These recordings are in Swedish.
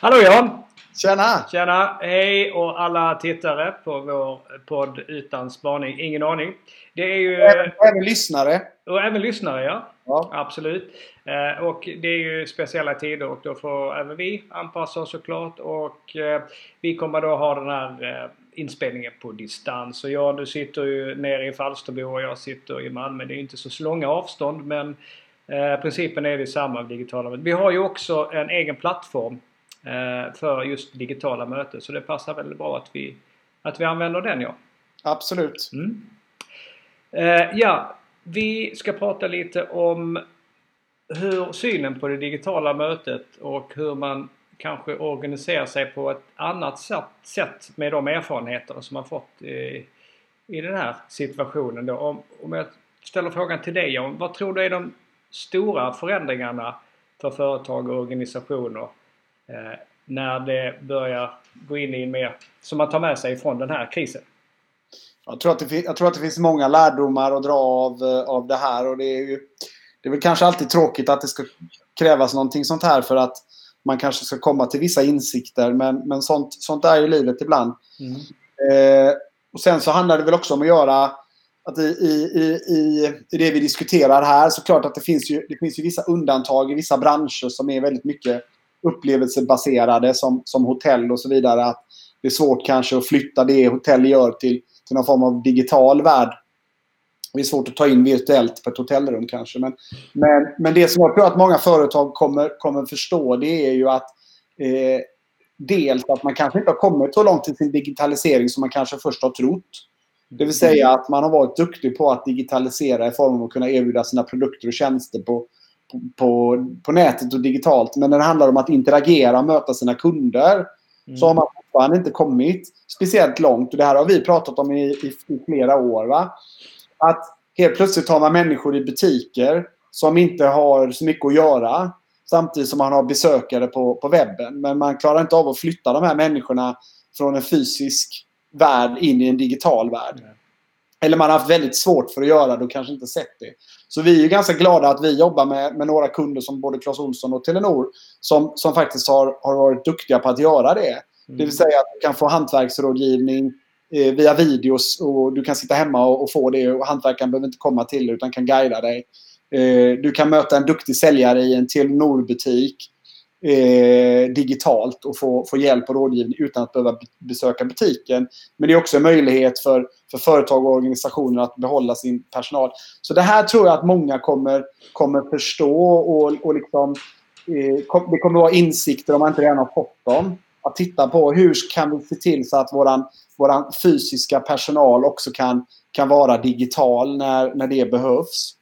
Hallå Jan! Tjena! Tjena! Hej och alla tittare på vår podd Utan spaning. Ingen aning. Det är ju... Även, även lyssnare. Och även lyssnare ja. Ja. Absolut. Eh, och det är ju speciella tider och då får även vi anpassa oss såklart. Och eh, vi kommer då ha den här eh, inspelningen på distans. Och jag, du sitter ju nere i Falsterbo och jag sitter i Malmö. Det är inte så långa avstånd men eh, principen är detsamma av digitala möten. Vi har ju också en egen plattform eh, för just digitala möten. Så det passar väldigt bra att vi, att vi använder den ja. Absolut. Mm. Eh, ja, vi ska prata lite om hur synen på det digitala mötet och hur man kanske organiserar sig på ett annat sätt, med de erfarenheter som man fått i, i den här situationen. Då. Om, om jag ställer frågan till dig Jan, vad tror du är de stora förändringarna för företag och organisationer eh, när det börjar gå in i mer som man tar med sig från den här krisen? Jag tror, att det, jag tror att det finns många lärdomar att dra av, eh, av det här. Och det är ju det är väl kanske alltid tråkigt att det ska krävas någonting sånt här för att man kanske ska komma till vissa insikter. Men, men sånt, sånt är ju livet ibland. Mm. Eh, och sen så handlar det väl också om att göra att i, i, i, i, det vi diskuterar här så klart att det finns ju, det finns ju vissa undantag i vissa branscher som är väldigt mycket upplevelsebaserade som, som hotell och så vidare. Att det är svårt kanske att flytta det hotell gör till, till någon form av digital värld. Det är svårt att ta in virtuellt på ett hotellrum kanske. Men, men, men det som jag tror att många företag kommer, kommer förstå det är ju att eh, dels att man kanske inte har kommit så långt i sin digitalisering som man kanske först har trott. Det vill säga att man har varit duktig på att digitalisera i form av att kunna erbjuda sina produkter och tjänster på, på, på, på nätet och digitalt. Men när det handlar om att interagera och möta sina kunder så har man fortfarande inte kommit speciellt långt. Och det här har vi pratat om i, i, i flera år. Va? Att helt plötsligt har man människor i butiker som inte har så mycket att göra. Samtidigt som man har besökare på, på webben. Men man klarar inte av att flytta de här människorna från en fysisk värld in i en digital värld. Eller man har haft väldigt svårt för att göra det och kanske inte sett det. Så vi är ganska glada att vi jobbar med, med några kunder som både Clas Ohlson och Telenor som, som faktiskt har, har varit duktiga på att göra det. Det vill säga att du kan få hantverksrådgivning eh, via videos och du kan sitta hemma och, och få det och hantverkaren behöver inte komma till dig utan kan guida dig. Eh, du kan möta en duktig säljare i en Telenor-butik eh, digitalt och få, få hjälp och rådgivning utan att behöva besöka butiken. Men det är också en möjlighet för, för företag och organisationer att behålla sin personal. Så det här tror jag att många kommer, kommer förstå och, och liksom, eh, kom, det kommer vara insikter om man inte redan har fått dem. Att titta på hur kan vi se till så att våran, våran fysiska personal också kan, kan vara digital när, när det behövs.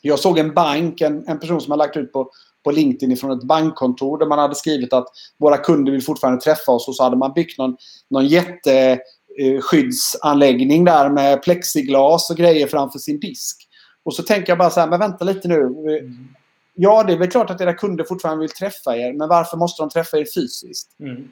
Jag såg en bank, en, en person som har lagt ut på, på LinkedIn från ett bankkontor där man hade skrivit att våra kunder vill fortfarande träffa oss och så hade man byggt någon, någon jätteskyddsanläggning där med plexiglas och grejer framför sin disk. Och så tänker jag bara så här, men vänta lite nu. Mm. Ja, det är väl klart att era kunder fortfarande vill träffa er, men varför måste de träffa er fysiskt? Mm.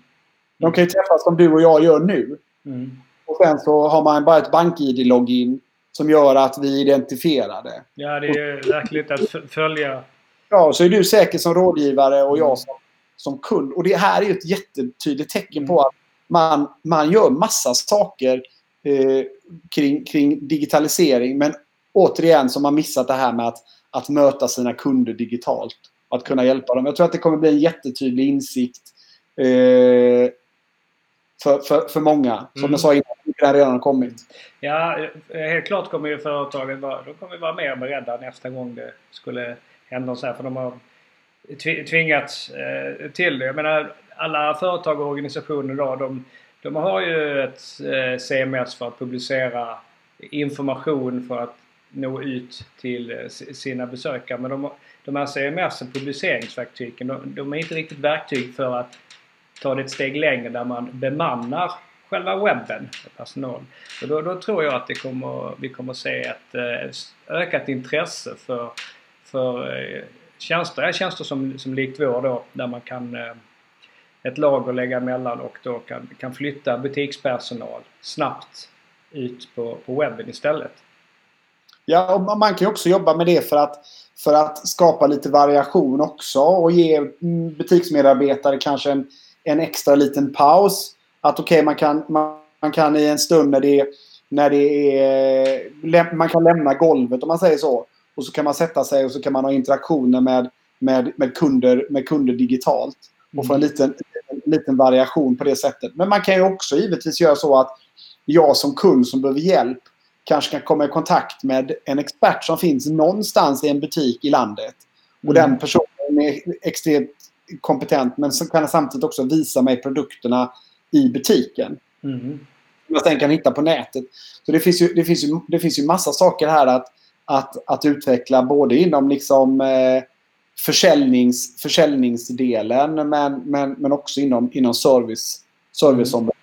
De kan ju träffas som du och jag gör nu. Mm. Och sen så har man bara ett bank-id-login som gör att vi identifierar det. Ja, det är verkligt att följa. Ja, så är du säker som rådgivare och jag som, som kund. Och det här är ju ett jättetydligt tecken på att man, man gör massa saker eh, kring, kring digitalisering. Men återigen så har man missat det här med att, att möta sina kunder digitalt. Att kunna hjälpa dem. Jag tror att det kommer bli en jättetydlig insikt eh, för, för, för många. Som Mm. jag sa innan, det har redan kommit. Ja, eh, helt klart kommer ju företagen vara, de kommer vara mer beredda nästa gång det skulle hända så här. För de har tvingats eh, till det. Jag menar, alla företag och organisationer idag, de, de har ju ett eh, CMS för att publicera information för att nå ut till eh, sina besökare. Men de, de här CMS, publiceringsverktygen, de, de är inte riktigt verktyg för att ta det ett steg längre där man bemannar själva webben personal. Och då, då tror jag att det kommer, vi kommer se ett eh, ökat intresse för, för eh, tjänster, tjänster som, som likt vår då, där man kan eh, ett lager lägga emellan och då kan, kan flytta butikspersonal snabbt ut på, på webben istället. Ja, och man kan ju också jobba med det för att, för att skapa lite variation också och ge mm, butiksmedarbetare kanske en, en extra liten paus. Att okej, okay, man, kan, man, man, kan i en stund när det, när det är... Man kan lämna golvet om man säger så. Och så kan man sätta sig och så kan man ha interaktioner med, med, med, kunder, med kunder digitalt. Och få en mm. liten, en liten variation på det sättet. Men man kan ju också givetvis göra så att jag som kund som behöver hjälp kanske kan komma i kontakt med en expert som finns någonstans i en butik i landet. Och mm. den personen är extremt kompetent men som kan samtidigt också visa mig produkterna i butiken. Mm. Jag sen kan hitta på nätet. Så det finns ju, det finns ju, det finns ju massa saker här att, att, att utveckla både inom liksom eh, försäljnings, försäljningsdelen men, men, men också inom, inom service, serviceområdet.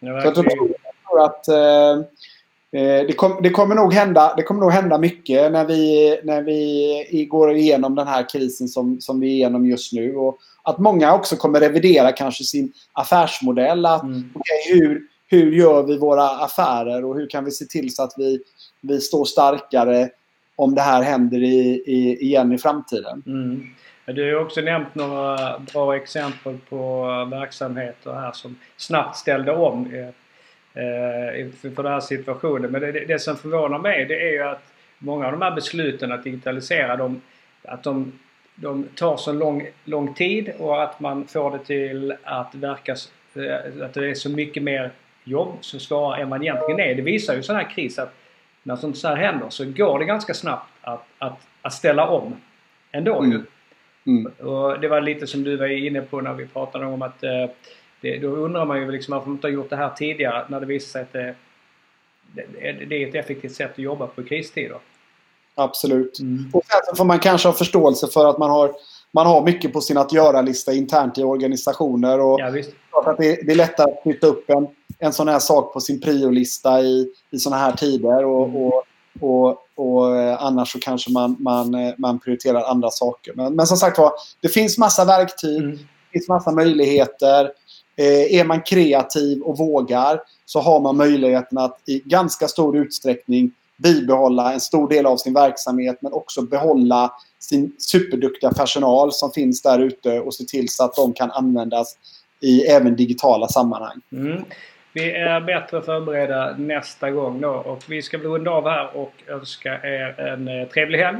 Mm. Ja, jag tror att eh, Eh, det, kom, det, kommer nog hända, det kommer nog hända mycket när vi, när vi går igenom den här krisen som, som vi är igenom just nu. Och att många också kommer revidera kanske sin affärsmodell. Att, mm. okay, hur, hur gör vi våra affärer och hur kan vi se till så att vi, vi står starkare om det här händer i, i, igen i framtiden. Mm. Du har också nämnt några bra exempel på verksamheter här som snabbt ställde om eh, för den här situationen. Men det, det, som förvånar mig det är ju att många av de här besluten att digitalisera de, att de, de tar så lång, lång tid och att man får det till att verka eh, att det är så mycket mer jobb så svårare än man egentligen är. Det visar ju sån här kris att när sånt här händer så går det ganska snabbt att, att, att ställa om ändå mm. Mm. Och det var lite som du var inne på när vi pratade om att eh, det, då undrar man ju liksom varför man inte har gjort det här tidigare när det visar sig att det, det, det är ett effektivt sätt att jobba på i kristider. Absolut. Mm. Och sen får man kanske ha förståelse för att man har, man har mycket på sin att göra-lista internt i organisationer. Och ja. Att det, det är lättare att flytta upp en, en sån här sak på sin priolista i, i såna här tider. Och, mm. och, och, och, eh, annars så kanske man, man, eh, man prioriterar andra saker. Men, men som sagt var, det finns massa verktyg. Mm. Det finns massa möjligheter. Eh, är man kreativ och vågar så har man möjligheten att i ganska stor utsträckning bibehålla en stor del av sin verksamhet men också behålla sin superduktiga personal som finns där ute och se till så att de kan användas i även digitala sammanhang. Mm. Vi är bättre förberedda nästa gång då och vi ska runda av här och önska er en eh, trevlig helg.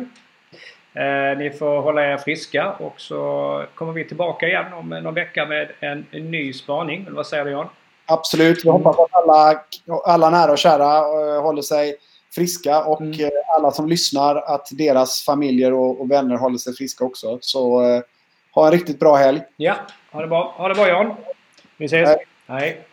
Eh, ni får hålla er friska och så kommer vi tillbaka igen om någon vecka med en, en ny spaning. Eller vad säger du Jan? Absolut. Vi hoppas att alla, alla nära och kära uh, håller sig friska och mm. uh, alla som lyssnar att deras familjer och, och, vänner håller sig friska också. Så uh, ha en riktigt bra helg. Ja, ha det bra. Ha det bra Jan. Vi ses. Hej. Hej.